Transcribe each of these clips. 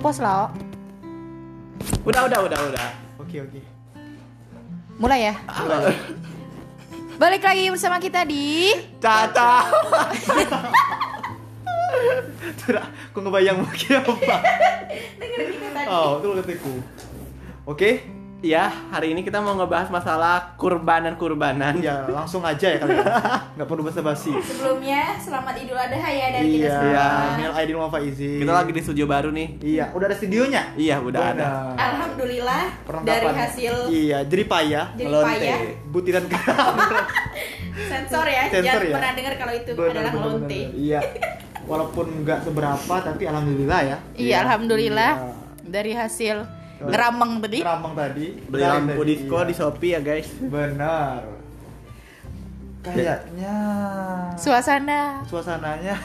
ngepost lah. Udah, udah, udah, udah. Oke oke. Mulai ya. Balik lagi bersama kita di Caca. Tidak, aku ngebayang mungkin apa. Oh, itu ketiku. Oke, Ya, hari ini kita mau ngebahas masalah kurbanan-kurbanan. ya langsung aja ya kalian. Nggak perlu basa-basi. Sebelumnya selamat Idul Adha ya dari kita Iya, semua. Minal Aidin wal Faizin. Kita lagi di studio baru nih. Iya, udah ada studionya. Iya, udah ada. Benar. Alhamdulillah Perlengkapan. dari hasil Iya, jerih payah, jerih Lonte. payah butiran sensor ya. Sensor Jangan ya? pernah dengar kalau itu Benar, adalah lonte. Iya. Walaupun nggak seberapa, tapi alhamdulillah ya. Iya, alhamdulillah Iya. dari hasil ngerameng tadi. Keramang tadi. Beli lampu disco iya. di Shopee ya, guys. Benar. Kayaknya Suasana suasananya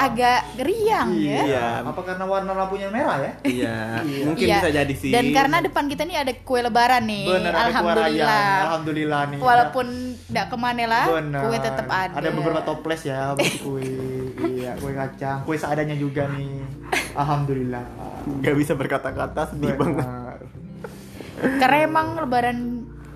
agak riang ya. Iya. Apa karena warna lampunya merah ya? Iya, Iya. mungkin Iya. bisa jadi sih. Dan karena depan kita nih ada kue lebaran nih. Benar ada kue raya. Alhamdulillah. Alhamdulillah nih. Walaupun tidak ke mana lah, Benar. kue tetap ada. Ada beberapa toples ya buat kue. iya, kue kacang, kue seadanya juga nih. Alhamdulillah. nggak bisa berkata-kata sedih banget. Benar. Karena emang lebaran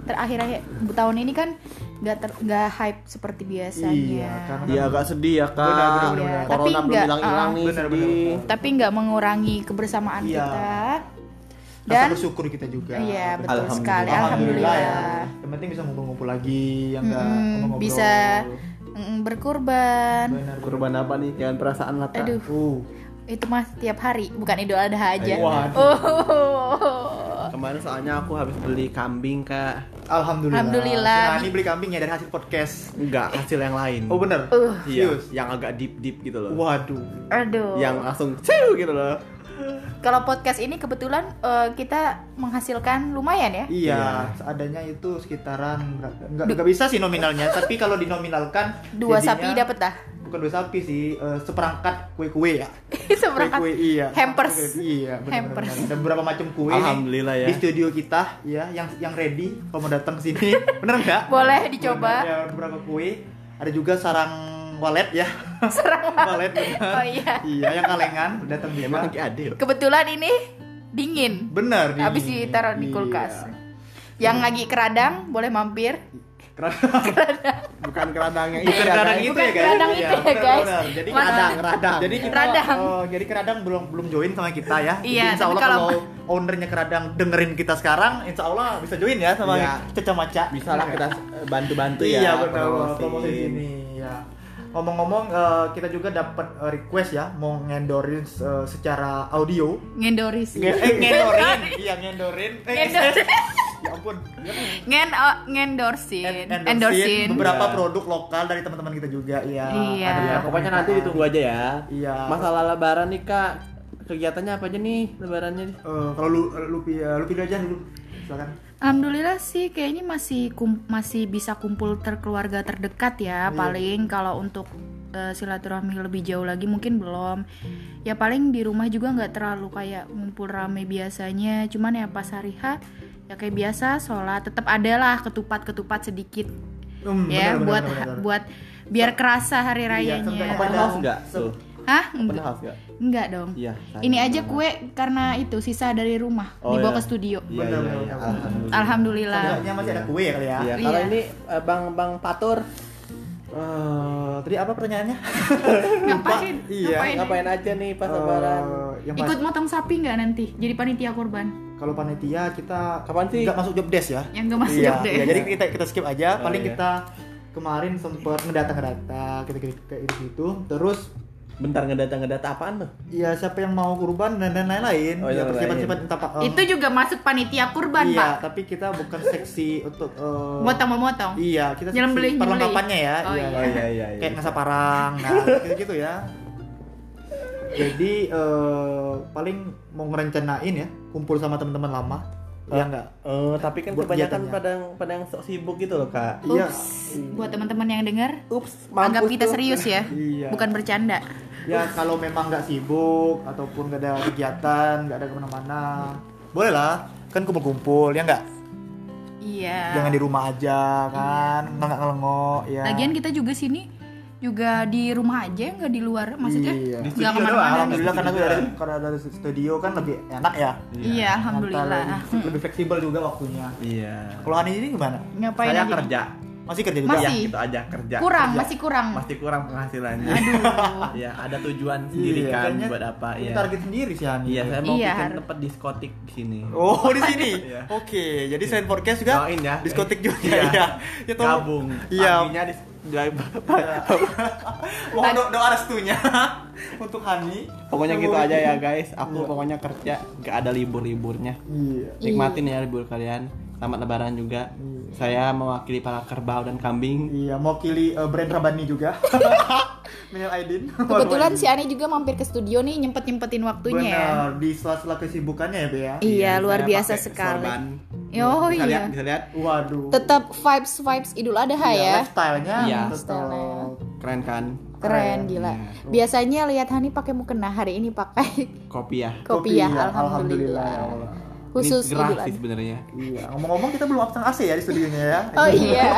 terakhir akhir tahun ini kan nggak ter nggak hype seperti biasanya. Iya, karena Iya, agak sedih ya, Kak. Benar, benar, benar, benar. Corona Tapi belum nggak, hilang-hilang ah, nih, benar, benar, sedih. benar. Tapi nggak mengurangi kebersamaan Iya. kita. Rasa Dan bersyukur kita juga. iya betul Alhamdulillah. sekali. Alhamdulillah Alhamdulillah. ya. Yang penting bisa ngumpul-ngumpul lagi, yang enggak Mm-mm, ngobrol-ngobrol. bisa mm, berkurban. Benar. Kurban apa nih? Jangan perasaan lah, Kak. Aduh, Uh, itu mah tiap hari, bukan Idul Adha aja. Waduh. Oh. Kemarin soalnya aku habis beli kambing, Kak. Alhamdulillah. Alhamdulillah. Si Nani beli kambing ya dari hasil podcast. Enggak, hasil yang lain. Oh bener? Uh. Iya, Serius? yang agak deep-deep gitu loh. Waduh. Aduh. Yang langsung ciu gitu loh. Kalau podcast ini kebetulan eh, kita menghasilkan lumayan ya. Iya, Iya. seadanya itu sekitaran? Enggak, enggak bisa sih nominalnya, tapi kalau dinominalkan Dua jadinya- sapi dapat dah. Bukan dua sapi sih, eh, seperangkat kue-kue ya. Seperangkat Kue-kue iya. hampers. Iya, benar Hampers. Ada beberapa macam kue nih Alhamdulillah ya. Di studio kita ya, yang yang ready kalau mau datang ke sini. Bener nggak? Boleh dicoba. Bener, ya, beberapa kue. Ada juga sarang walet ya. Serang. walet benar. Oh iya. Iya, yang kalengan datang juga. Emang lagi ada ya? Kebetulan ini dingin. Bener nih. Habis ditaruh di Iya. kulkas. Yang lagi keradang boleh mampir. Bukan keradangnya Bukan ya, keradang guys. itu Bukan ya guys. keradang Iya, itu ya, benar, guys. benar. Jadi Mas- Radang, radang. Jadi kita Keradang. oh, jadi keradang belum belum join sama kita ya. Jadi Iya, insya Allah kalau- kalau, ownernya keradang dengerin kita sekarang, insya Allah bisa join ya sama Iya. Caca Maca. Bisa lah kita bantu-bantu ya. Iya benar promosi. sini ya. Ngomong-ngomong eh, kita juga dapat eh, request ya mau ngendorin eh, secara audio. Ngendoris. Nge- eh, ngendorin, iya ngendorin. Eh, Ngendorin. Ya ampun. Ngen oh, ngendorsin. en- Endorsin. endorsin beberapa Iya. produk lokal dari teman-teman kita juga ya. Iya. Ada Ya, beberapa pokoknya nanti permintaan. ditunggu aja ya. Iya. Masalah lebaran nih, Kak. Kegiatannya apa aja nih lebarannya? Eh, kalau lu lu pi- lu pilih aja dulu. Silakan. Alhamdulillah sih kayaknya masih kum- masih bisa kumpul terkeluarga terdekat ya Iya. paling kalau untuk eh, silaturahmi lebih jauh lagi mungkin belum ya paling di rumah juga nggak terlalu kayak ngumpul rame biasanya cuman ya pas hari H ya kayak biasa sholat tetap ada lah ketupat ketupat sedikit Hmm, ya benar, benar, buat benar, benar. buat biar kerasa hari Iya, rayanya sampai Open enggak tuh? hah Open enggak, house enggak? enggak dong Iya. ini aja kue karena itu sisa dari rumah Oh, dibawa iya. ke studio Iya, Benar, iya, benar, iya. Alhamdulillah. alhamdulillah Seenggaknya masih ada kue ya kali ya. Iya, Iya. kalau ini eh, Bang Bang Patur Eh, tadi apa pertanyaannya? ngapain Iya, ngapain ngapain aja nih pas lebaran? Eh, yang pas- Ikut motong sapi nggak nanti? Jadi panitia kurban? Kalau panitia kita Kapan sih? nggak masuk job desk ya. Yang nggak masuk iya, deh. iya, jadi kita kita skip aja. Oh, Paling iya. kita kemarin sempat ngedata ngedata kita kayak gitu gitu. Terus Bentar ngedata ngedata apaan tuh? ya siapa yang mau kurban dan dan lain-lain. Oh, ya yang persiapan lain. persiapan entah pak. Itu juga masuk panitia kurban, iya, Pak. tapi kita bukan seksi untuk eh, Motong-memotong. Iya, kita Nyelembelih, nyelembelih. perlengkapannya ya. Oh, iya. Oh iya iya iya. kayak ngasah parang nah gitu-gitu ya jadi eh, paling mau ngerencanain ya kumpul sama teman-teman lama ya enggak Eh, tapi kan kebanyakan pada pada yang sok sibuk gitu loh, Kak. iya Ups. Buat teman-teman yang dengar, Ups, anggap kita tuh. serius ya. Iya. Bukan bercanda. ya kalau memang nggak sibuk ataupun nggak ada kegiatan nggak ada ke mana-mana boleh lah kan kumpul-kumpul ya nggak Iya. jangan di rumah aja kan nggak ngelengok ya Lagian kita juga sini juga di rumah aja nggak di luar maksudnya Iya. Di nggak studio ke mana-mana doang. Alhamdulillah karena dari karena dari studio kan lebih enak ya. iya alhamdulillah Ngantar Lebih fleksibel juga waktunya. Iya. Kalau Hani ini gimana? ngapain Saya aja kerja. Masih kerja juga? Masih. Ya, itu aja kerja. kurang Kerja. masih kurang Masih kurang penghasilannya. aduh Iya, ada tujuan sendiri Iya, kan buat apa ya. target sendiri sih Hani. Iya, saya mau Iya, bikin tempat diskotik di sini. Oh di sini. Iya. Oke, jadi selain podcast juga Doain ya. diskotik juga Iya. ya. Ya tolong- Gabung. Iya. Paginya Mohon do- doa restunya untuk Hani. Pokoknya gitu aja ya guys. Aku Iya. pokoknya kerja gak ada libur-liburnya. Iya. Nikmatin ya libur kalian. Selamat lebaran juga. Saya mewakili para kerbau dan kambing. Iya, mewakili eh, brand Rabani juga. Minal Aidin. kebetulan si Ani juga mampir ke studio nih nyempet nyempetin waktunya ya Benar, di sela-sela kesibukannya ya, Be ya. iya luar saya biasa sekali sorban. Oh Bisa iya lihat, bisa lihat. Waduh. tetap vibes vibes idul adha Iya, ya lifestyle-nya Iya. tetap Style-nya. Keren kan? keren Keren, gila iya. biasanya lihat Hani pakai mukena hari ini pakai Kopi ya. kopi ya Alhamdulillah alhamdulillah ya Allah. khusus Ini gerah sih sebenarnya. Iya, ngomong-ngomong kita belum pasang AC ya di studionya ya. Oh, iya.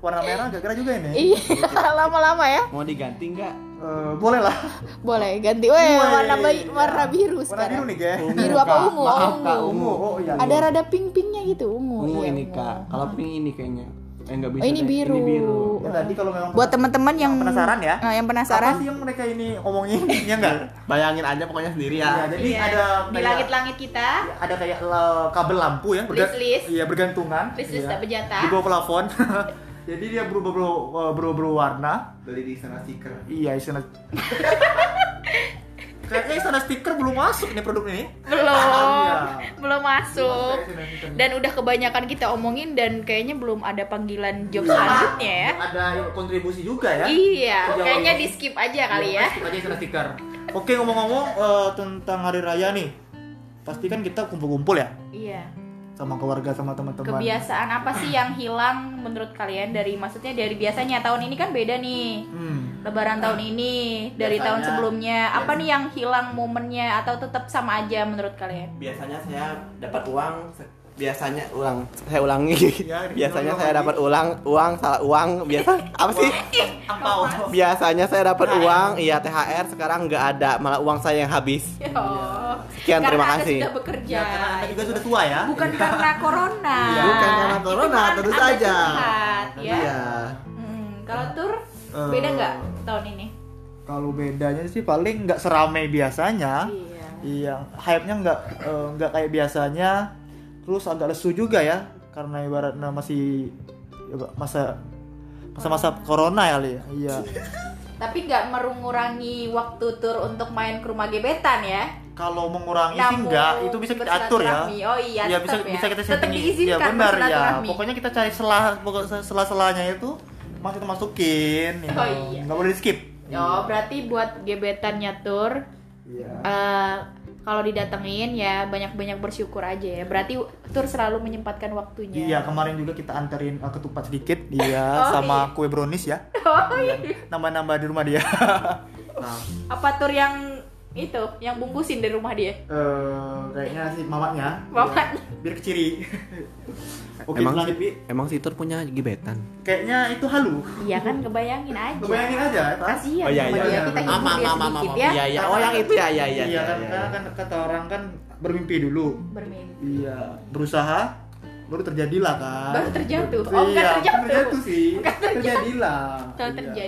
Warna merah agak gerah juga ini. iya lama-lama ya Mau diganti nggak? Eh, boleh lah. boleh ganti Weh, warna bayi, warna biru Warna sekarang biru nih, Ge. biru apa ungu Maaf, Kak, ungu. Oh, iya. ada rada pink-pinknya gitu ungu Ungu iya, ini ungu. kak. Kalau pink ini kayaknya. Eh nggak bisa. Oh, ini deh. biru. Ini biru. Ya tadi kalau memang buat teman-teman yang penasaran ya. Nah, yang Apa penasaran sih yang mereka ini ngomongin? ya enggak? Bayangin aja pokoknya sendiri ya. Iya, jadi Iya, ada di langit-langit kita ada kayak le- kabel lampu ya berga- List-list. iya bergantungan List-list tak berjata. di bawah plafon jadi dia berubah berubah berubah, berubah warna Beli di sana stiker. iya istana kayaknya istana stiker belum masuk nih produk ini belum. Iya. belum masuk. Dan udah kebanyakan kita omongin dan kayaknya belum ada panggilan job selanjutnya ya. Ada kontribusi juga ya. Iya kayaknya di skip aja kali ya. Skip aja istana stiker. Oke ngomong-ngomong eh, tentang hari raya nih. Pasti kan kita kumpul-kumpul ya? Iya sama keluarga sama teman-teman. Kebiasaan apa sih yang hilang menurut kalian dari maksudnya dari biasanya? Tahun ini kan beda nih. Hmm. lebaran tahun ini dari tahun Biasanya- sebelumnya. Apa nih yang hilang momennya atau tetap sama aja menurut kalian? Biasanya saya dapat uang biasanya ulang saya ulangi. Ya, biasanya ulang saya dapat ulang uang salah uang biasa apa sih? Ampau. biasanya saya dapat uang iya THR sekarang nggak ada malah uang saya yang habis. Oh. Sekian, karena terima kasih. sudah bekerja. Ya karena anda juga sudah tua ya. Bukan karena corona. Iya. Bukan karena corona, kan tentu saja. ya. iya. Hmm, kalau tur Eh, beda nggak tahun ini? Kalau bedanya sih paling nggak seramai biasanya. iya. Iya, hype-nya nggak eh, nggak kayak biasanya. Terus agak lesu juga ya, karena ibaratnya masih ya, masa masa-masa corona ya, Li. Iya. tapi nggak mengurangi waktu tur untuk main ke rumah gebetan ya Kalau mengurangi sih enggak, itu bisa kita atur ya. oh iya Iya, bisa ya. bisa kita setting. Iya, benar ya. Pokoknya kita cari selah pokok selah-selahnya itu masih kita masukin. ya. Oh, iya. Nggak boleh di skip. oh berarti buat gebetannya tur Iya. eh, kalau didatengin ya banyak-banyak bersyukur aja ya berarti tur selalu menyempatkan waktunya Iya, kemarin juga kita anterin uh, ketupat sedikit, iya, Oh, sama kue brownies ya. oh, iya. Nambah-nambah di rumah dia. nah, apa tur yang itu yang bungkusin di rumah dia Eh, kayaknya sih mamanya. Mamanya. Iya, biar keciri. Oke, emang lanjut, Bi. emang si Tur punya gebetan Kayaknya itu halu. iya kan kebayangin aja Kebayangin aja, Pak. kasihan Oh, iya, iya, iya. kita dia maaf, maaf, sedikit maaf. ya Iya, iya. Oh, yang itu ya, iya, iya. Iya kan, iya, karena kan kata orang kan bermimpi dulu. bermimpi Iya, berusaha baru terjadilah kan. Baru terjatuh. Oh, bukan iya, terjatuh. terjatuh sih. Bukan terjatuh. Terjadilah. kalau Iya.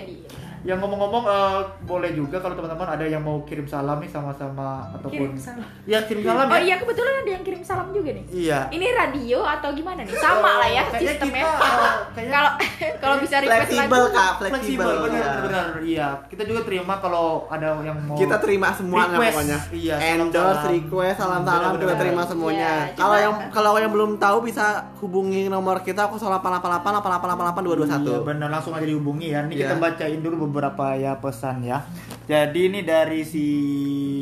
Yang ngomong-ngomong eh, boleh juga kalau teman-teman ada yang mau kirim salam nih sama-sama ataupun kirim salam. Ya kirim salam oh ya. iya kebetulan ada yang kirim salam juga nih. Iya. ini radio atau gimana nih? Sama lah ya Kayaknya sistemnya kita, eh, kayaknya kalau kalau bisa request fleksibel lagu kak fleksibel benar iya. benar. Iya. Kita juga terima kalau ada yang mau kita terima semuanya Request, pokoknya. Iya, endorse salam-salam. request salam salam kita terima semuanya. Iya, kalau yang kalau yang belum tahu bisa hubungi nomor kita 0888 Iya, benar. Langsung aja dihubungi ya. Ini kita bacain dulu beberapa ya pesan ya. Jadi ini dari si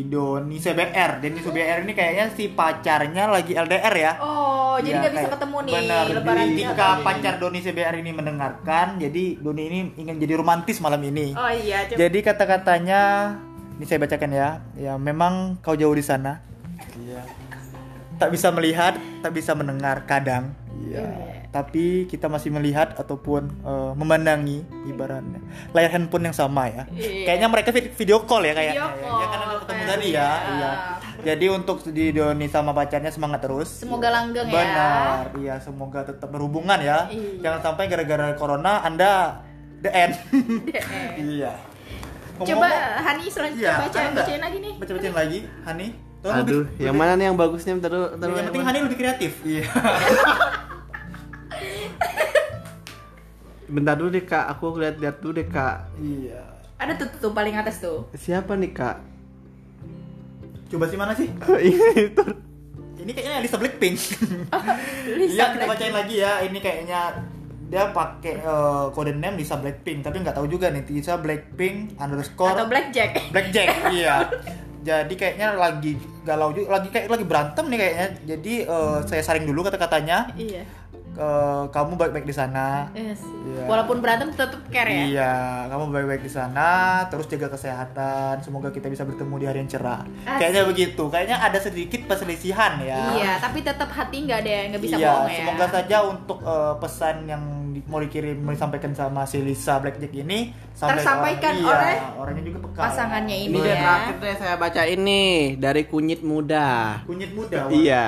Doni CBR. Doni CBR ini kayaknya si pacarnya lagi LDR ya. oh jadi Iya, nggak bisa kayak- ketemu nih Benar. lebaran ketika pacar Doni CBR ini mendengarkan, jadi Doni ini ingin jadi romantis malam ini. oh iya coba Jadi kata-katanya ini saya bacakan ya. Ya memang kau jauh di sana. Iya. tak bisa melihat, tak bisa mendengar kadang. Iya. Tapi kita masih melihat ataupun eh, memandangi ibaratnya layar handphone yang sama ya. Iya. Kayaknya mereka vid- video call ya kayaknya. Video ya. call, Ya, karena udah ketemu kayak tadi ya. iya. Iya. Jadi untuk di Doni sama pacarnya semangat terus. Semoga langgeng ya. Benar. Iya, semoga tetap berhubungan ya. Iya. Jangan sampai gara-gara corona Anda the end. iya. Coba Hani selanjutnya Iya, baca bacain lagi nih. baca-bacain lagi, Hani. Tolong Aduh, lebih- yang mana nih yang bagusnya? Dulu, bentar dulu. yang penting Hani lebih kreatif. Iya. Bentar dulu deh kak, aku lihat-lihat dulu deh kak. iya. Ada tuh, tuh, tuh paling atas tuh. Siapa nih kak? Coba sih mana sih? Ini itu. Ini kayaknya Lisa Blackpink. Lisa Iya, kita Blackpink. bacain lagi ya. Ini kayaknya dia pakai eh, kode name Lisa Blackpink, tapi nggak tahu juga nih Lisa Blackpink underscore Atau Blackjack. Blackjack. iya. Jadi kayaknya lagi galau juga, lagi kayak lagi berantem nih kayaknya. Jadi eh, saya saring dulu kata-katanya. Iya. Eh, kamu baik-baik di sana. Yes. Iya. Walaupun berantem tetap care ya. Iya, kamu baik-baik di sana, terus jaga kesehatan. Semoga kita bisa bertemu di hari yang cerah. Asik. Kayaknya begitu. Kayaknya ada sedikit perselisihan ya. Iya, tapi tetap hati nggak ada yang nggak bisa iya, bohong ya. semoga saja untuk eh, pesan yang mau dikirim mau disampaikan sama si Lisa Blackjack ini Tersampaikan orang, iya, oleh orangnya juga peka. pasangannya Ini ini deh ya. terakhir deh saya baca ini dari kunyit muda. Kunyit muda. wah. Iya.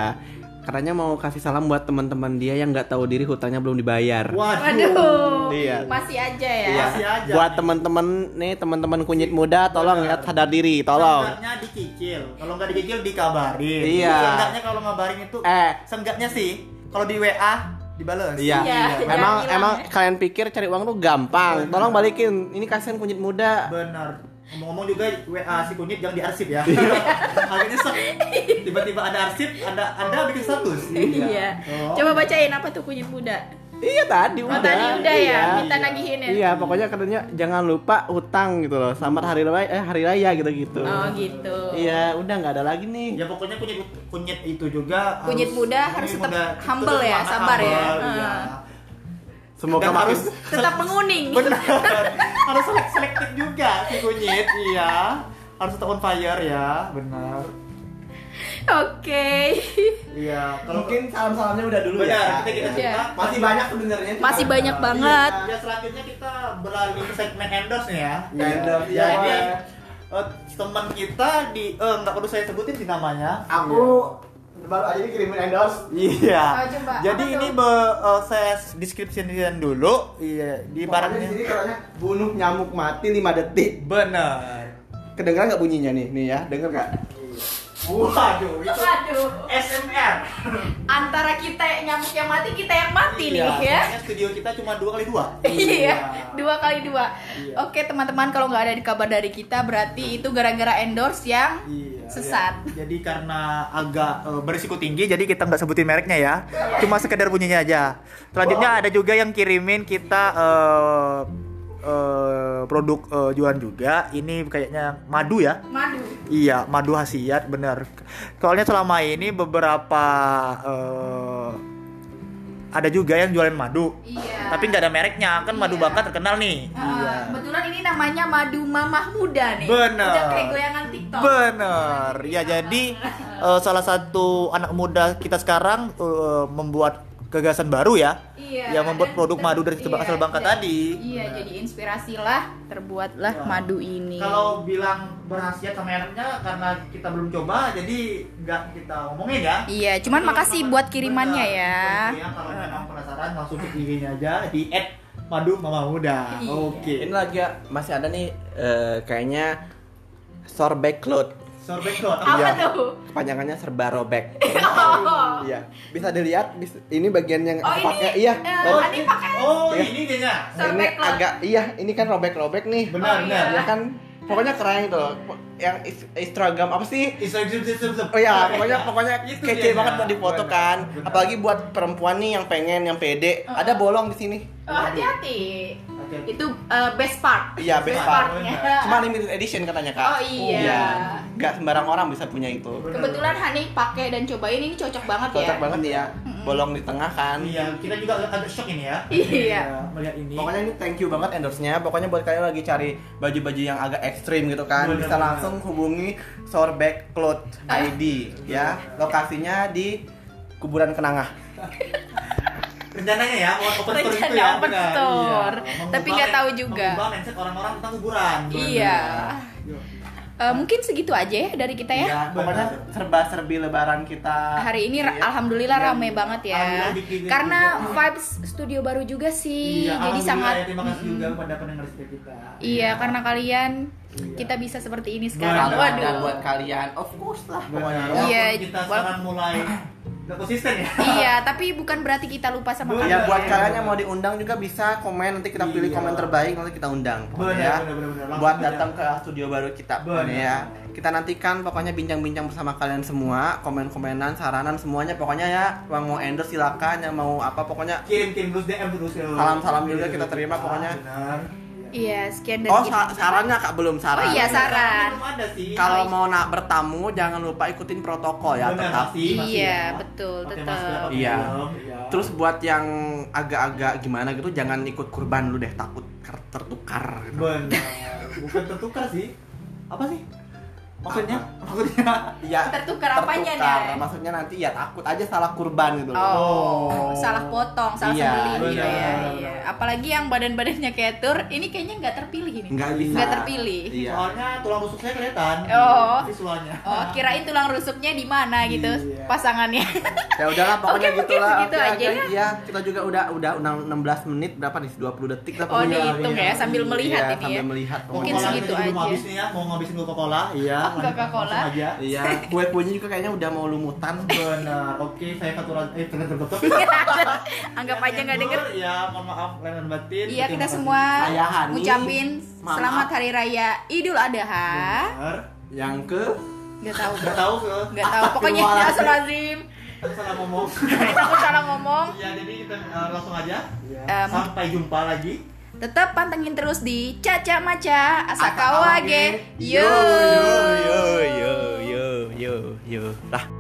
Katanya mau kasih salam buat teman-teman dia yang nggak tahu diri hutangnya belum dibayar. Waduh. Waduh. Iya. Masih aja ya. Iya. Masih aja Buat teman-teman nih teman-teman kunyit muda tolong ya sadar diri, tolong. Seenggaknya dicicil. Kalau nggak dicicil dikabarin. Iya. Seenggaknya kalau ngabarin itu Eh. seenggaknya sih kalau di WA dibales. Iya. Iya, Emang jangan emang hilang ya. kalian pikir cari uang tuh gampang. Tolong balikin. Ini kasihan kunyit muda. Benar. Ngomong-ngomong juga WA si kunyit jangan diarsip ya. Iya. Agak nyesek. Tiba-tiba ada arsip, ada Anda bikin status. Iya. Oh. Coba bacain apa tuh kunyit muda. Iya tadi Oh, udah. tadi udah ya, Iya. minta nagihin ya. Iya, pokoknya katanya jangan lupa hutang gitu loh. Selamat hari raya, eh hari raya gitu-gitu. Oh gitu. Iya, udah nggak ada lagi nih. Ya pokoknya kunyit kunyit itu juga Kunyit muda harus tetap humble ya, sabar ya. humble, iya. Semoga Dan makin- harus Tetap menguning. benar harus selek- selektif juga si kunyit iya harus tetap on fire ya benar Oke. iya kalau mungkin salam-salamnya udah dulu benar ya. kita kita Iya. cerita Masih banyak sebenarnya. Masih banyak banget. ya selanjutnya kita beralih ke segmen endorse ya Iya, endorse, iya, jadi Pak. eh, teman kita di eh nggak perlu saya sebutin sih namanya Aku baru aja dikirimin endorse. Iya. Oh, coba. Jadi Apa ini tuh? be- eh, saya deskripsikan dulu. Iya, di Pokoknya di barangnya. sini katanya bunuh nyamuk mati 5 detik. Benar. Kedengeran nggak bunyinya nih? Nih ya, denger nggak? Waduh, itu Aduh. SMR. Antara kita nyamuk yang mati, kita yang mati nih Iya, ya. soalnya studio kita cuma dua kali dua. Iya, dua kali dua. Iya. Oke teman-teman, kalau nggak ada di kabar dari kita, berarti itu gara-gara endorse yang Iya, sesat. ya. Jadi karena agak eh, berisiko tinggi, jadi kita nggak sebutin mereknya ya. Cuma sekedar bunyinya aja. Selanjutnya ada juga yang kirimin kita eh, eh, produk eh, jualan juga. Ini kayaknya madu ya. Madu. Iya, madu khasiat bener. Soalnya selama ini beberapa eh, ada juga yang jualan madu, Iya. tapi nggak ada mereknya. Kan madu Iya. bangka terkenal nih. Ah, Kebetulan ini namanya madu mamah muda nih. Bener. Udah kayak goyangan TikTok. Bener. Ya jadi eh, salah satu anak muda kita sekarang eh, membuat gagasan baru ya, Iya. yang membuat produk madu dari iya, asal bangka jadi- tadi. Iya, jadi inspirasi lah terbuatlah Wah. madu ini. Kalau bilang berhasiat sama mereknya karena kita belum coba, jadi nggak kita ngomongin ya. Iya, cuman Tapi makasih buat kirimannya ya. infonya Kalau memang penasaran langsung ke IG aja di @madu mama muda. Iya. Oke. Ini lagi ya, masih ada nih eh, kayaknya sorbet cloth. Sorbet code. Apa Iya. tuh? Kepanjangannya serba robek. Oh. Iya, bisa dilihat bis- ini bagian yang Oh, ini, pakai. Iya. eh, baru- Adi pakai Oh, Iya. ini dia. ini agak iya, ini kan robek-robek nih. Benar, Oh, benar. iya. Ya kan pokoknya keren loh. Yang Instagram apa sih? Instagram. Oh ya, pokoknya pokoknya Itu kece banget ya. buat difoto Benar, kan. Apalagi buat perempuan nih yang pengen, yang pede. Uh-uh. Ada bolong di sini. Oh, hati-hati. Hati-hati. Itu uh, best part. Iya, best part. partnya. Cuma limited edition katanya kak. Oh iya. Gak sembarang orang bisa punya itu. Kebetulan Hani pakai dan cobain ini cocok banget ya. Cocok banget nih ya. Bolong di tengah kan. Iya, kita juga agak shock ini ya. Iya. Melihat ini. Pokoknya ini thank you banget endorse-nya. Pokoknya buat kalian lagi cari baju-baju yang agak ekstrim gitu kan, Bener, bisa bener. langsung hubungi Sourback Cloth ID ya. Lokasinya di Kuburan Kenangah. rencananya ya mau open store itu ya open benar. Iya. Tapi nggak tahu juga. mengubah mindset orang-orang tentang kuburan. Iya. Eh, mungkin segitu aja ya dari kita ya. Iya, pokoknya serba-serbi lebaran kita. Hari ini Iya. alhamdulillah Iya. rame banget ya. Karena vibes studio baru juga sih. Iya, Jadi sangat ya, terima kasih juga kepada pendengar setia kita Iya, karena kalian Iya. kita bisa seperti ini sekarang. Waduh. buat kalian, of course lah pokoknya. Iya, kita sekarang mulai nggak konsisten ya Iya, tapi bukan berarti kita lupa sama Benar. Ya kalian. buat kalian yang mau diundang juga bisa komen nanti kita pilih Iya. komen terbaik nanti kita undang pokoknya Benar, ya. Buat datang ke studio baru kita Benar. ya. Kita nantikan pokoknya bincang-bincang bersama kalian semua, komen-komenan, saranan semuanya pokoknya ya. Yang mau endorse silakan, yang mau apa pokoknya kirim kirim terus DM terus ya. Salam-salam juga kita terima pokoknya. benar Iya, sekian dari Oh, sa- sarannya Kak belum saran. Oh iya, saran. belum ada sih Kalau mau nak bertamu jangan lupa ikutin protokol ya Benar, tetap. masih, masih Iya, ya. betul, Pakai tetap. masker, Iya. iya. Terus buat yang agak-agak gimana gitu jangan ikut kurban lu deh takut tertukar. gitu. benar bukan tertukar sih apa sih maksudnya maksudnya Iya. Tertukar apanya, tertukar. Nay? Maksudnya nanti ya takut aja salah kurban gitu loh. Oh, Oh. salah potong, salah Iya, sembelih gitu ya. Iya. Apalagi yang badan-badannya kayak tur, ini kayaknya nggak terpilih ini. Nggak bisa. Nggak terpilih. Iya. soalnya tulang rusuk saya kelihatan Oh. visualnya Oh, kirain tulang rusuknya di mana gitu Iya. pasangannya. Ya udahlah pokoknya Oke, mungkin gitu aja ya. Iya, kita juga udah udah udah 16 menit berapa nih? 20 detik lah Oh, dihitung ya sambil melihat Iya, ini sambil ya. melihat Mungkin segitu aja. ya mau ngabisin Coca-Cola iya Oh, Coca-Cola. langsung aja Iya, kue-kuenya juga kayaknya udah mau lumutan. benar oke saya faturan eh benar betul Anggap aja nggak denger. ya mohon maaf lahir dan batin Iya, kita semua Maaf. selamat hari raya Idul Adha. benar Yang ke Gak tahu. nggak tahu ke Gak tahu. Pokoknya Astagfirullahaladzim. Astagfirullahaladzim. aku salah ngomong Aku salah ngomong. ya jadi kita eh, langsung aja Em, sampai jumpa lagi Tetap pantengin terus di Caca Maca Asakawage. Yo. yo yo yo yo yo. Lah.